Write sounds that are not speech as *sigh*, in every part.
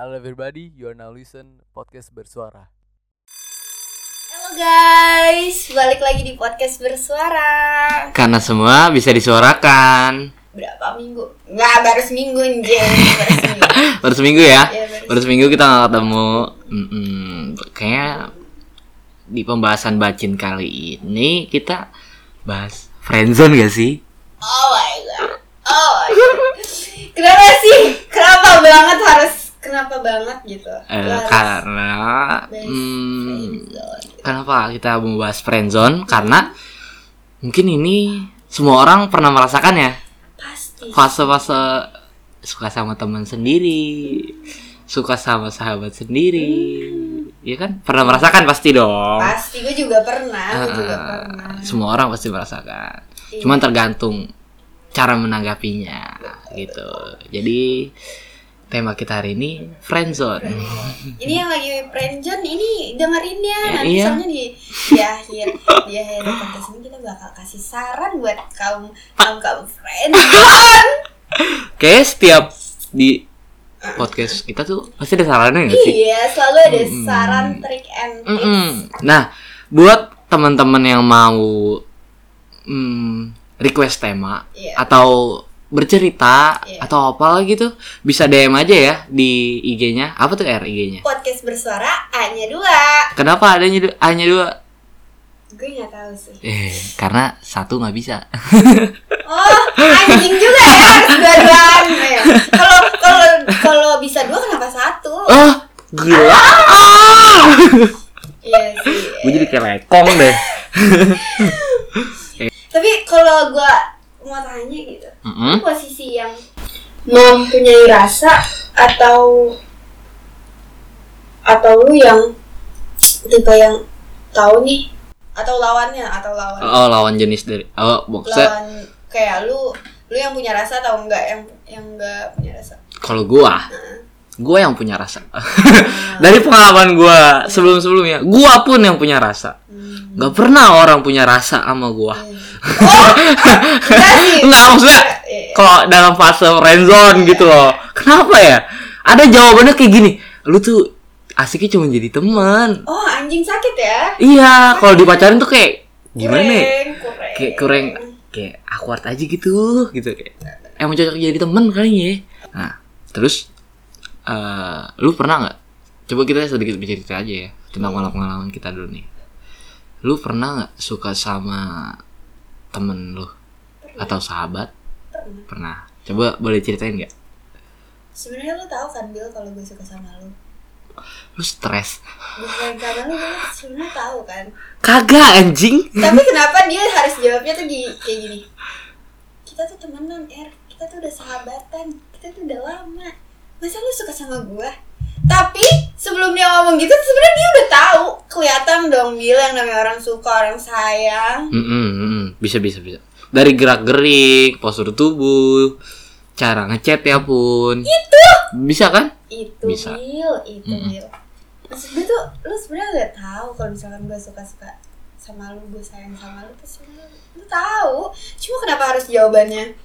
Halo everybody, you are now listen podcast bersuara. Halo guys, balik lagi di podcast bersuara. Karena semua bisa disuarakan. Berapa minggu? Nggak, baru seminggu anjir. *laughs* Baru seminggu. Baru seminggu ya? Iya, baru Baru seminggu kita nggak ketemu. Mm-mm. Kayaknya di pembahasan bacin kali ini kita bahas friendzone gak sih? Oh my god. Oh my god. Kenapa sih? Kenapa banget harus kenapa banget gitu? Harus karena hmm, kenapa kita membahas friendzone? Karena mungkin ini semua orang pernah merasakan ya Pasti. fase-fase suka sama teman sendiri, suka sama sahabat sendiri, ya kan? Pernah merasakan pasti dong. Pasti gue juga pernah, gue juga Eh, pernah. semua orang pasti merasakan. Iya. Cuman tergantung cara menanggapinya gitu. Jadi tema kita hari ini friendzone. *laughs* Ini yang lagi friendzone ini dengerin ya nanti Iya. soalnya di di akhir di akhir podcast ini kita bakal kasih saran buat kaum kaum kaum friendzone. *laughs* Kayak setiap di podcast kita tuh pasti ada sarannya gak sih? iya, selalu ada Mm-mm. saran trik and tips. Mm-mm. Nah, buat teman-teman yang mau mm, request tema Iya. atau bercerita Iya. atau apa gitu bisa DM aja ya di IG-nya. Apa tuh R IG-nya? Podcast bersuara hanya dua. Kenapa adanya du- dua? Gue nggak tahu sih. Eh, karena satu nggak bisa. Oh, anjing juga ya harus dua-duaan ya. Kalau kalau kalau bisa dua kenapa satu? Oh, gila. Ah! Iya sih. Gue jadi kayak lekong deh. Tapi kalau gue mau tanya gitu, Mm-mm. posisi yang mempunyai rasa atau atau lu yang tipe yang tahu nih? Atau lawannya atau lawan? Oh, lawan jenis dari oh, maksudnya lawan kayak lu lu yang punya rasa atau enggak? Yang yang enggak punya rasa? Kalau gua, Nah, gua yang punya rasa. *laughs* dari pengalaman gua sebelum-sebelumnya, gua pun yang punya rasa. hmm. Gak pernah orang punya rasa sama gua. *laughs* oh enggak sih Enggak maksudnya Iya. kalau dalam fase friendzone gitu loh. Kenapa ya? Ada jawabannya kayak gini. Lu tuh asiknya cuma jadi teman. oh anjing sakit ya Iya, kalau dipacarin tuh kayak gimana ya? kurang kurang Kayak kurang kayak awkward aja gitu, gitu kayak. Emang cocok jadi teman kali ya. Nah, terus eh lu pernah nggak? Coba kita sedikit bercerita aja ya tentang pengalaman kita dulu nih. Lu pernah nggak suka sama temen lu atau sahabat? Pernah. Pernah. Coba boleh ceritain nggak? sebenarnya lu tahu kan Bill kalau gue suka sama lu Lu stres? sayang sama lu sebenarnya tahu kan Kagak anjing. tapi kenapa dia harus jawabnya tuh di, kayak gini kita tuh temenan er kita tuh udah sahabatan kita tuh udah lama masa lu suka sama gua tapi sebelum dia ngomong gitu sebenarnya dia udah tahu kelihatan dong Bil yang namanya orang suka orang sayang Mm-mm, mm-mm. Bisa bisa bisa. Dari gerak gerik, postur tubuh, cara ngechat ya pun. itu Bisa kan? itu Bisa. Bil itu Mm-mm. Bil maksud gue tuh lu sebenarnya udah tahu kalau misalkan gue suka suka sama lu gue sayang sama lu tuh sebenarnya lu tahu cuma kenapa harus jawabannya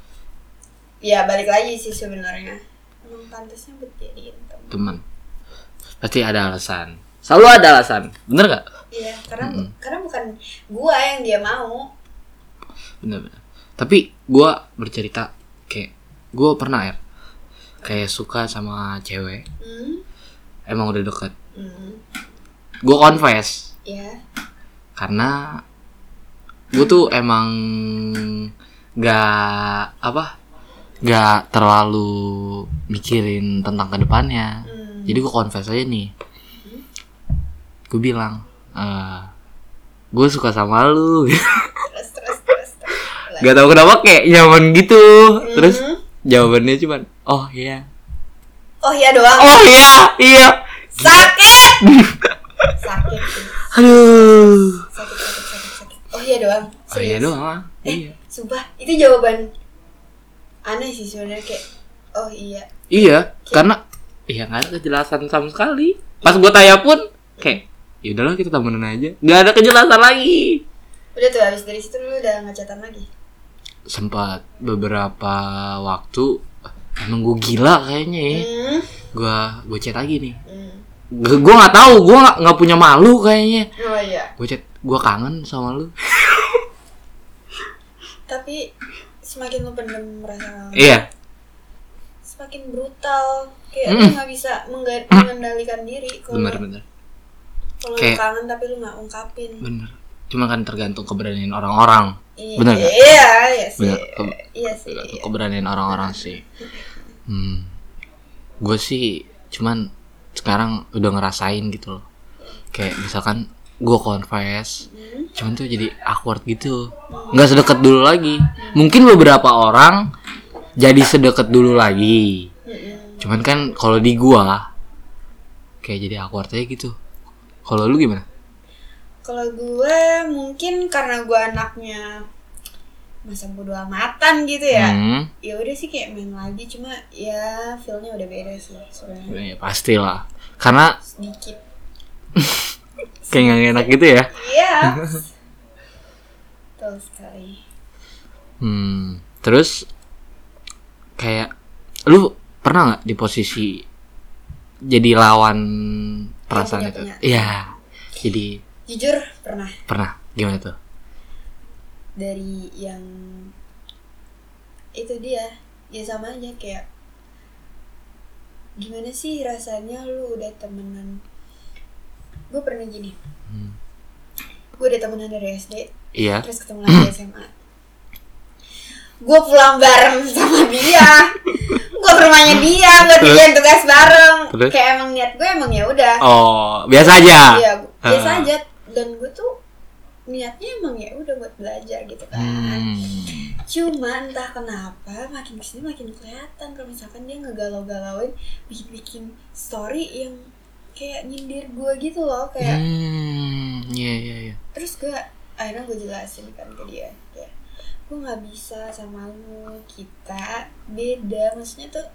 ya balik lagi sih sebenarnya emang pantasnya buat jadiin temen Teman. Pasti ada alasan. Selalu ada alasan. Bener gak? iya karena Mm-mm. karena bukan gua yang dia mau Bener bener. Tapi gua bercerita kayak gua pernah ya kayak suka sama cewek. hmm? Emang udah deket. Hmm. Gua confess ya karena gue tuh emang gak apa gak terlalu mikirin tentang ke depannya. Hmm. jadi gue confess aja nih. Gue bilang eh gue suka sama lu. Terus terus terus, terus. gak tau kenapa kayak nyaman gitu. Terus Mhm. jawabannya cuman oh iya. Oh iya doang? Oh iya iya. Sakit! *laughs* Sakit. Aduh. Sakit sakit sakit sakit. Oh iya doang? Oh iya Serius. doang iya. sumpah itu jawaban aneh sih sebenarnya kayak oh iya Iya, karena iya nggak ada kejelasan sama sekali. Pas gue tanya pun kayak, ya udahlah kita temenan aja. Nggak ada kejelasan lagi. udah tuh habis dari situ lu udah ngecatan lagi Sempat beberapa waktu emang gue gila kayaknya ya Hmm. gue gue chat lagi nih Hmm. gue nggak tahu gue nggak punya malu kayaknya Oh iya. gue chat gue kangen sama lu Tapi semakin lu pendem rasa iya semakin brutal. Kayak Mm. lu nggak bisa mengga- mengendalikan diri kalau bener bener kalau Kayak- kangen tapi lu nggak ungkapin. bener cuma kan tergantung keberanian orang-orang Iya, bener nggak? Iya, iya sih. Bener. Ke- Iya sih. tergantung keberanian orang-orang sih hmm. gue sih cuman sekarang udah ngerasain gitu loh kayak misalkan gue confess Hmm. cuman tuh jadi awkward gitu nggak sedekat dulu lagi mungkin beberapa orang jadi sedekat dulu lagi Mm-mm. cuman kan kalau di gua kayak jadi awkward aja gitu kalau lu gimana Kalau gue mungkin karena gue anaknya masa bodo amatan gitu ya. hmm, Ya udah sih kayak main lagi cuma ya feelnya udah beda sih sebenarnya ya pastilah karena sedikit. *laughs* kayak nggak enak gitu ya? Iya. Betul sekali. hmm, terus kayak lu pernah nggak di posisi jadi lawan perasaan itu? iya jadi Jujur pernah. Pernah? Gimana tuh? Dari yang itu dia ya sama aja kayak gimana sih rasanya lu udah temenan gue pernah gini. Hmm. gue udah temenan dari SD iya. terus ketemu lagi SMA gue pulang bareng sama dia. Gue ke rumahnya dia kerjain tugas bareng. Terus? kayak emang niat gue emang ya udah. Oh biasa aja? Iya gua- biasa Ah. aja. Dan gue tuh niatnya emang ya udah buat belajar gitu kan. Hmm. cuma entah kenapa makin ke sini makin kelihatan kalau misalkan dia ngegalau-galauin bikin-bikin story yang kayak nyindir gue gitu loh kayak Hmm, iya iya iya. terus gue akhirnya gue jelasin kan ke dia ya gue nggak bisa sama lu kita beda maksudnya tuh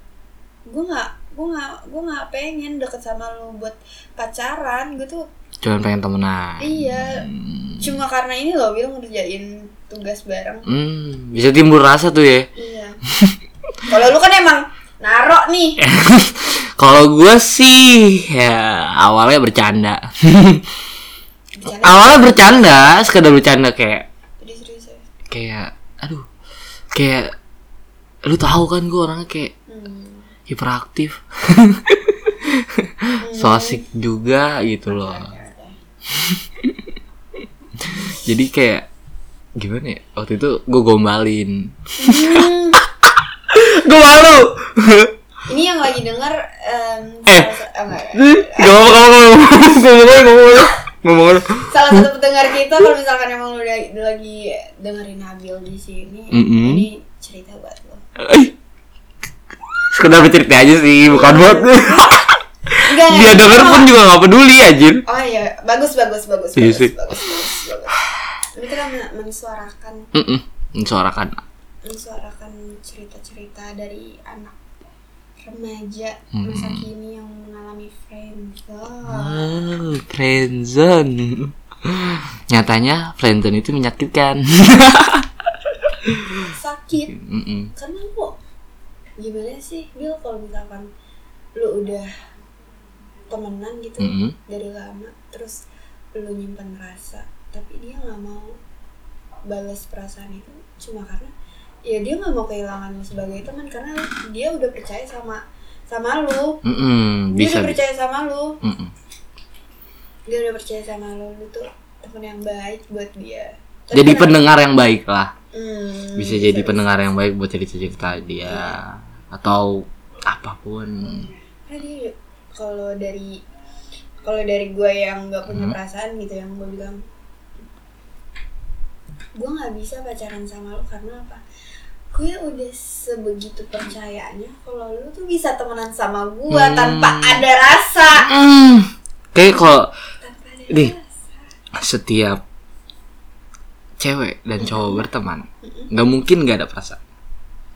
gue nggak gue nggak gue nggak pengen deket sama lu buat pacaran gue tuh Cuman pengen temenan. iya Hmm. cuma karena ini loh Will ngerjain tugas bareng Hmm, bisa timbul rasa tuh ya. iya kalau lu kan emang narok nih *laughs* Kalau gue sih ya awalnya bercanda. Bercanda awalnya bercanda, sekedar bercanda kayak ya kayak aduh. Kayak lu tahu kan gue orangnya kayak hmm. hiperaktif. so asik juga gitu loh. *laughs* Jadi kayak gimana ya? Waktu itu gue gombalin. Hmm, *laughs* gue malu. Lagi denger em, Eh. enggak, enggak. Gak apa apa ngomong ngomong ngomong salah satu pendengar kita kalau misalkan emang lu lagi dengerin Nabil di sini Mm-mm. ini cerita buat lo sekedar bercerita aja sih bukan buat *laughs* enggak enggak, dia denger pun juga gak peduli anjir oh iya bagus bagus bagus Iya bagus, sih. bagus bagus bagus ini kita men- mensuarakan Mm-mm. mensuarakan mensuarakan cerita-cerita dari anak remaja Hmm. masa kini yang mengalami friendzone oh, friendzone *laughs* nyatanya friendzone itu menyakitkan *laughs* sakit Mm-mm. karena lu gimana sih Bill kalau misalkan lu udah temenan gitu Mm-mm. dari lama terus lu nyimpan rasa tapi dia nggak mau balas perasaan itu cuma karena ya dia nggak mau kehilangan lu sebagai teman karena dia udah percaya sama sama lu. Mm-mm. dia bisa udah percaya sama lu. Mm-mm. dia udah percaya sama lu lu tuh temen yang baik buat dia. Tapi jadi kenapa- pendengar yang baik lah. Hmm, bisa jadi pendengar yang baik buat cerita-cerita dia. Atau apa pun. Karena dia kalau dari kalau dari gue yang nggak punya Hmm. perasaan gitu yang gue bilang gue nggak bisa pacaran sama lo karena apa gue udah sebegitu percayanya kalau lu tuh bisa temenan sama gue Hmm. tanpa ada rasa. Mm. kayak kalau rasa. setiap cewek dan cowok berteman nggak mungkin nggak ada perasaan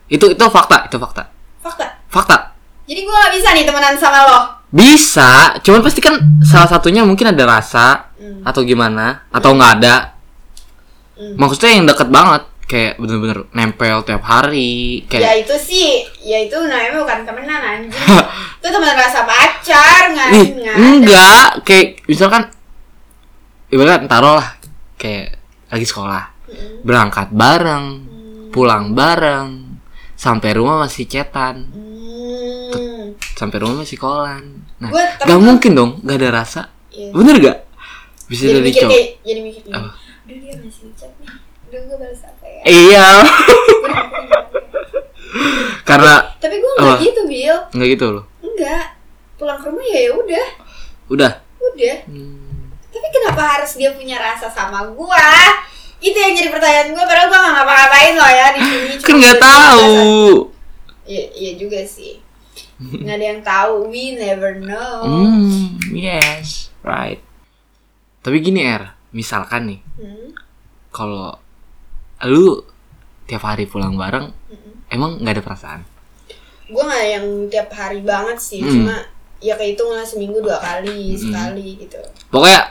itu itu fakta itu fakta. Fakta? Fakta. Jadi gue nggak bisa nih temenan sama lo? Bisa cuman pasti kan salah satunya mungkin ada rasa Hmm. atau gimana atau nggak ada. Hmm. maksudnya yang deket banget kayak bener-bener nempel tiap hari Ya kayak itu sih, ya itu namanya bukan temenan anjing. *laughs* itu teman rasa pacar nggak? Nggak enggak kayak misalkan ibarat taruh lah kayak lagi sekolah Mm-mm. berangkat bareng Hmm. pulang bareng sampai rumah masih cetan Hmm. sampai rumah masih kolan nah Gua gak temen- mungkin dong gak ada rasa Iya. bener gak bisa Jadi dari mikir cowok kayak, jadi mikir gini. Aduh dia masih chat nih. Aduh gue balas ya? Iya *laughs* karena Tapi gue nggak gitu, Bill. nggak gitu loh Enggak. Pulang ke rumah ya ya udah, udah udah. Hmm. Tapi kenapa harus dia punya rasa sama gua? Itu yang jadi pertanyaan gua. Padahal gua nggak ngapa-ngapain loh ya di sini. kan Cuma nggak tahu Iya, iya juga sih. Nggak ada yang tahu. We never know. hmm yes right tapi gini er misalkan nih Hmm. kalau lu tiap hari pulang bareng Mm-mm. emang nggak ada perasaan Gua nggak yang tiap hari banget sih. Hmm. Cuma ya kehitung lah seminggu dua kali, Hmm. sekali gitu. pokoknya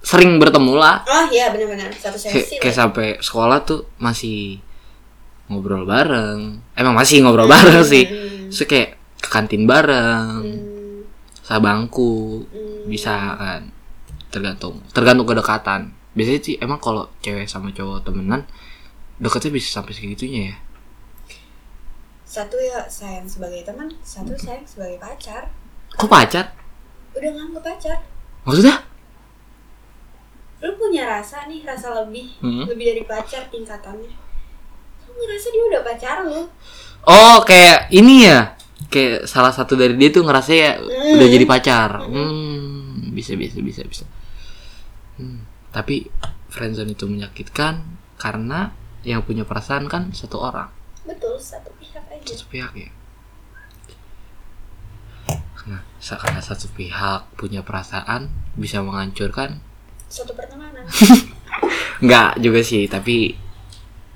sering bertemu lah Oh iya benar-benar satu kayak, sesi. kayak sampai sekolah tuh masih ngobrol bareng emang masih ngobrol bareng sih Hmm. Terus kayak ke kantin bareng Hmm. sabangku Hmm. bisa kan tergantung tergantung kedekatan biasanya sih emang kalau cewek sama cowok temenan deketnya bisa sampai segitunya ya? Satu ya sayang sebagai teman, satu sayang sebagai pacar. kok pacar? Udah nganggep pacar. maksudnya? Lu punya rasa nih rasa lebih Hmm. lebih dari pacar tingkatannya. Lu ngerasa dia udah pacar lu? Oh kayak ini ya? Kayak salah satu dari dia tuh ngerasa ya Hmm. udah jadi pacar. Hmm. Bisa bisa bisa bisa. Hmm, tapi friendzone itu menyakitkan karena yang punya perasaan kan satu orang. Betul satu pihak aja. Satu pihak ya. Nah karena satu pihak punya perasaan bisa menghancurkan. Satu pertemanan. *laughs* Enggak juga sih tapi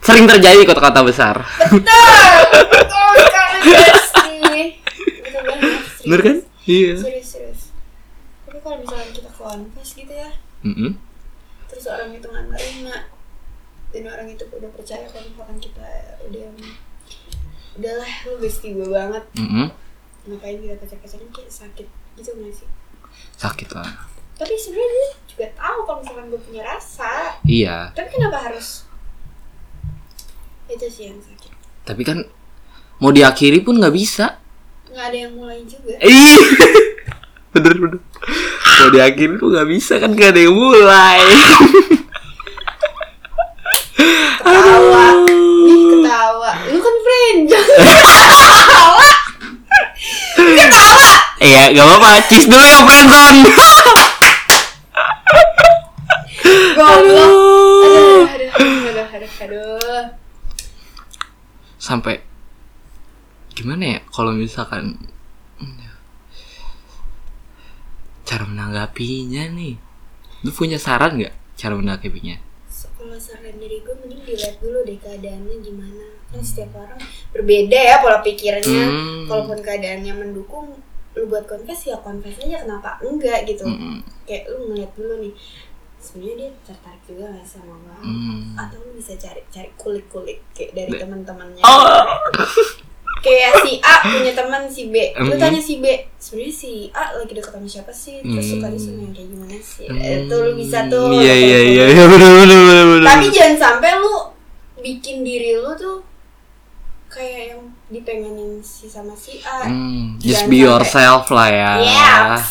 sering terjadi kota-kota besar. Betul! Betul sekali *laughs* betul banget bener kan? Iya. Serius serius. Tapi kalau misalnya kita confess gitu ya Mm-mm. terus orang itu nggak nerima dan orang itu udah percaya kalau misalkan kita udah udahlah lu bestie gue banget. Mm-mm. ngapain kita pacar-pacaran kayak sakit gitu nggak sih? Sakit lah. Tapi sebenarnya dia juga tahu kalau misalkan gue punya rasa. Iya. Tapi kenapa harus itu sih yang sakit? Tapi kan mau diakhiri pun nggak bisa. Nggak ada yang mulai juga. Ih, *laughs* bener bener. Mau diakhiri pun nggak bisa kan gak ada yang mulai *laughs* ketawa ih ketawa lu kan friend jangan ketawa ketawa Iya, gak apa-apa. Cheese dulu ya, friendzone. goblok aduh aduh aduh aduh aduh Sampai gimana ya kalau misalkan cara menanggapinya nih. Lu punya saran nggak cara menanggapinya? kalau saran dari gue mending dilihat dulu deh keadaannya gimana kan setiap orang berbeda ya pola pikirnya Hmm. kalaupun keadaannya mendukung lu buat confess ya confess aja kenapa enggak gitu Mm-mm. kayak lu ngeliat dulu nih sebenarnya dia tertarik juga gak sama gue Hmm. atau lu bisa cari cari kulik kulik kayak dari teman-temannya Oh. *laughs* kayak si A punya teman si B lu Mhm. tanya si B sebenarnya si A lagi deket sama siapa sih terus Hmm. suka sama yang kayak gimana sih itu lu bisa tuh Iya iya iya iya *laughs* bener bener bener. tapi jangan sampai lu bikin diri lu tuh kayak yang dipengenin si sama si A Hmm, just be sampai- yourself lah ya. Yes.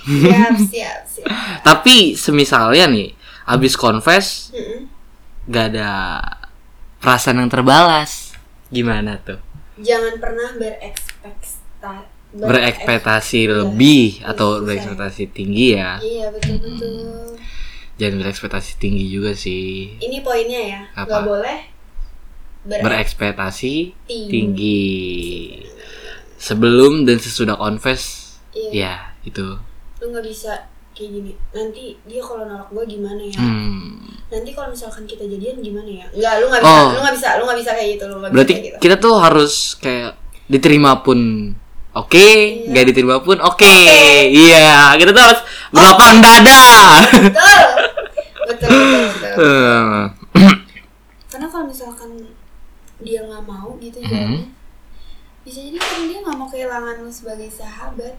siap siap siap *laughs* Tapi semisalnya nih, abis confess Mm-mm. gak ada perasaan yang terbalas, gimana tuh? jangan pernah berekspektasi Berekspektasi Iya. lebih atau Iya. berekspektasi tinggi ya? iya betul betul Jangan berekspektasi tinggi juga sih. ini poinnya ya Apa? nggak boleh berek- Berekspektasi Tinggi. tinggi. Sebelum dan sesudah confess, iya ya itu. lu nggak bisa kayak gini nanti dia kalau nolak gue gimana ya Hmm. nanti kalau misalkan kita jadian gimana ya nggak lu nggak bisa Oh. lu nggak bisa lu nggak bisa kayak gitu lu nggak Berarti bisa kayak gitu kita tuh harus kayak diterima pun oke, Iya. nggak diterima pun oke. Iya, kita tuh harus berlapang dada. betul betul betul, betul. *laughs* Eh, karena kalau misalkan dia nggak mau gitu Mhm. jawabnya bisa jadi kan dia nggak mau kehilangan lu sebagai sahabat.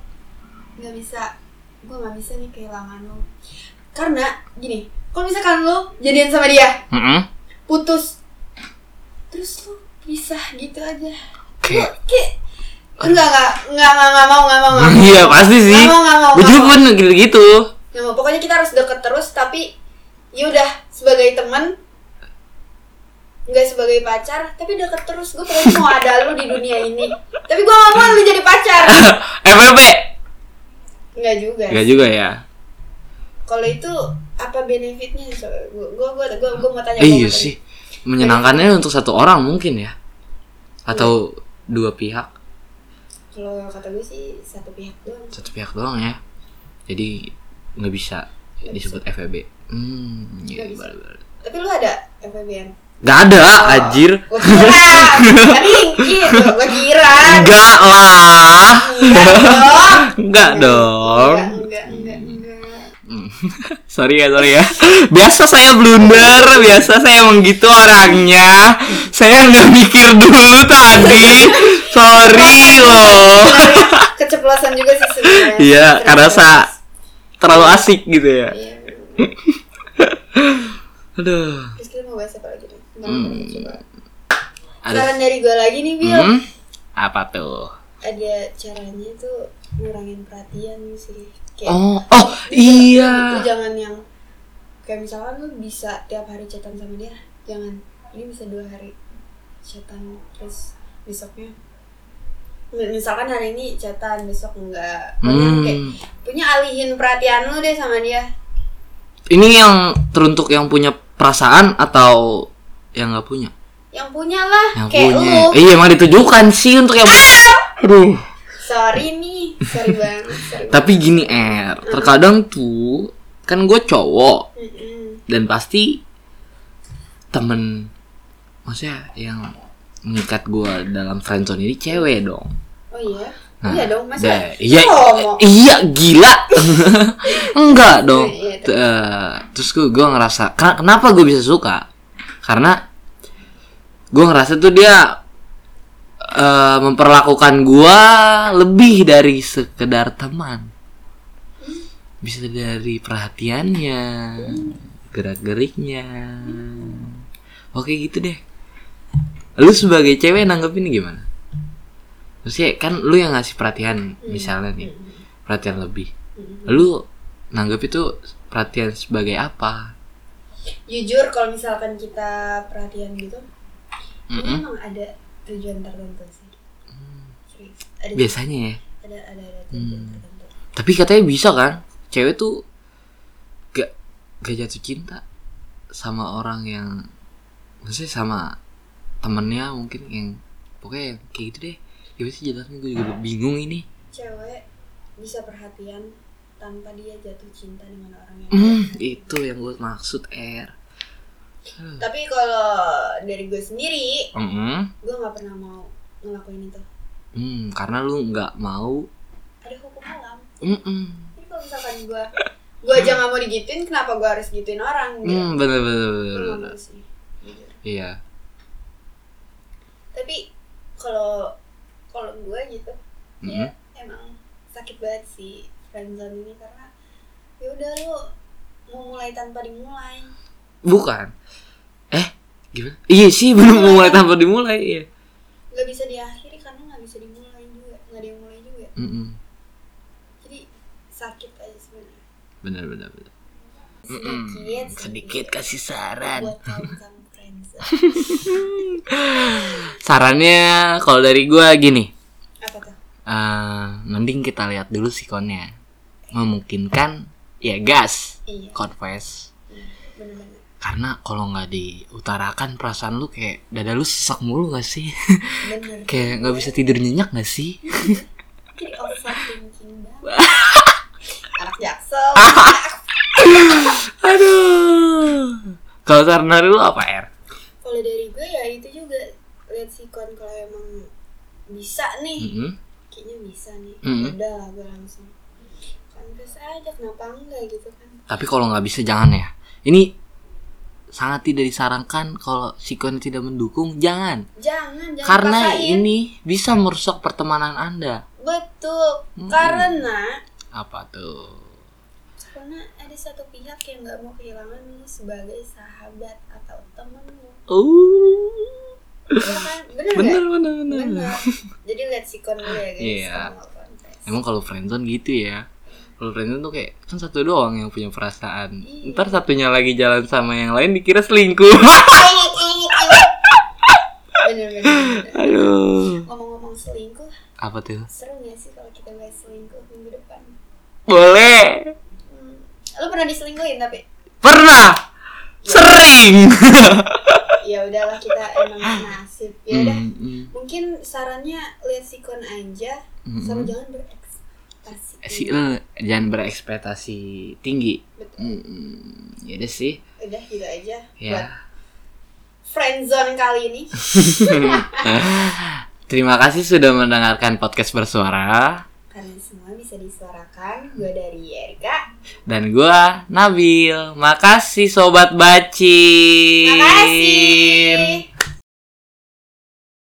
Nggak bisa. Gue nggak bisa nih kehilangan lu. Karena gini kalau misalkan lu jadian sama dia Mm-mm. putus terus lu pisah gitu aja. Kayak kayak enggak enggak enggak enggak enggak mau enggak mau enggak mau. Iya pasti sih. Nggak mau, nggak mau, gue juga pun gitu gitu. Nggak mau. pokoknya kita harus deket terus tapi ya udah sebagai teman nggak sebagai pacar tapi deket terus. Gue pokoknya mau ada lu di dunia ini. Tapi gue gak mau lu jadi pacar. *laughs* FWB nggak juga Gak juga ya? kalau itu apa benefitnya so, gue gue gue gue mau tanya Eh, iya sih. Menyenangkannya untuk satu orang mungkin ya. Atau dua pihak. Kalau kata gue sih satu pihak doang. Satu pihak doang ya. Jadi nggak bisa disebut FWB hmm Nggak bisa. boleh, boleh. tapi lu ada FWB-an Gak ada anjir. Gue kira tadi gitu. Gue kira. Enggak lah. Enggak dong. dong. Enggak, enggak, enggak, enggak. *laughs* Sorry ya sorry ya. Biasa saya blunder biasa saya emang gitu orangnya. Saya nggak mikir dulu tadi. Sorry loh. Keceplosan juga sih sebenarnya. Iya, karena sa- terlalu asik gitu ya. Iya. *laughs* aduh. Terus kita mau bahas apa lagi Hmm. kita coba. ada Saran dari gue lagi nih, Bil. hmm? apa tuh Ada caranya tuh ngurangin perhatian sih. Kayak oh oh iya Lu, jangan yang kayak misalkan lu bisa tiap hari chatan sama dia, jangan. Ini bisa dua hari chatan terus besoknya misalkan hari ini chatan besok enggak Pokoknya kayak hmm. punya alihin perhatian lu deh sama dia ini yang teruntuk yang punya perasaan atau yang nggak punya? Yang punya lah yang kayak punya. lu. Iya emang ditujukan sih untuk yang aduh. Sorry nih sorry banget sorry *laughs* tapi gini er terkadang tuh kan gue cowok. Dan pasti temen maksudnya yang mengikat gue dalam friendzone ini cewek dong. Oh iya? Nah, iya dong masa dah, iya homo? iya gila. *laughs* Enggak dong. Iya, T- eh, terus gue gue ngerasa "Ken- kenapa gue bisa suka karena gue ngerasa tuh dia eh, memperlakukan gue lebih dari sekedar teman. Bisa dari perhatiannya gerak geriknya oke gitu deh. Lu sebagai cewek nanggepin gimana? Maksudnya kan lu yang ngasih perhatian misalnya nih perhatian lebih. Lu nanggep itu perhatian sebagai apa jujur kalau misalkan kita perhatian gitu ini Mm-mm. emang ada tujuan tertentu sih Serius. ada biasanya ya ada ada ada tujuan Hmm. tertentu tapi katanya bisa kan cewek tuh gak gak jatuh cinta sama orang yang maksudnya sama temennya mungkin yang pokoknya kayak gitu deh gimana sih jelasnya gue juga bingung ini cewek bisa perhatian tanpa dia jatuh cinta dengan orang yang hmm, itu yang gue maksud er tapi kalau dari gue sendiri Mm-mm. gue nggak pernah mau ngelakuin itu Hmm, karena lu nggak mau ada hukum alam Mm-mm. jadi kalau misalkan gue gue aja nggak mau digituin kenapa gue harus gituin orang gitu Hmm, bener bener bener, nggak bener. mau sih. Iya. tapi kalau kalau gue gitu ya Mm-mm. emang sakit banget sih friendzone ini karena ya udah lu mau mulai tanpa dimulai Bukan. Eh, gimana? Iya sih, belum mulai tanpa dimulai ya. nggak bisa diakhiri karena nggak bisa dimulai juga nggak ada yang mulai juga Mm-mm. jadi sakit aja sebenarnya Bener bener bener. sedikit Sedikit kasih saran. buat kamu *laughs* Sarannya kalau dari gua gini, apa tuh eh mending kita lihat dulu sikonnya. Memungkinkan ya gas, iya confess. iya, Karena kalau nggak diutarakan perasaan lu kayak dada lu sesak mulu gak sih? bener *laughs* kayak nggak bisa tidur nyenyak gak sih? *laughs* jadi overthinking banget *laughs* anak jaksel Aduh. Kalau dari lu apa er? kalau dari gue ya itu juga lihat sikon kalau emang bisa nih Mm-mm. kayaknya bisa nih Mhm. udah lah gue langsung confess aja kenapa enggak gitu kan? Tapi kalau nggak bisa jangan ya. Ini sangat tidak disarankan kalau sikon tidak mendukung jangan. Jangan jangan karena paksain. ini bisa merusak pertemanan anda. Betul Mm-mm. karena apa tuh? karena ada satu pihak yang nggak mau kehilangan lu sebagai sahabat atau temenmu uh Iya kan? Bener bener bener bener bener. Jadi lihat sikon dulu *laughs* ya guys Iya. emang kalau friendzone gitu ya kalau friendzone tuh kayak kan satu doang yang punya perasaan. Iya. ntar satunya lagi jalan sama yang lain dikira selingkuh. *laughs* Bener bener, bener. aduh. Ngomong-ngomong selingkuh apa tuh? seru nggak sih kalau kita bahas selingkuh minggu depan? Boleh. Hmm. lu pernah diselingkuhin tapi? Pernah. Sering. *laughs* Ya udahlah kita emang nasib. Ya udah Hmm, hmm. mungkin sarannya lihat sikon aja. Hmm. sama jangan berekspektasi si eh, jangan berekspektasi tinggi. Betul. Hmm, ya udah sih. Udah gitu aja ya. friendzone kali ini. *laughs* Terima kasih sudah mendengarkan podcast bersuara. Karena semua bisa disuarakan. Gue dari Erika. Dan gua Nabil. Makasih sobat baci Makasih.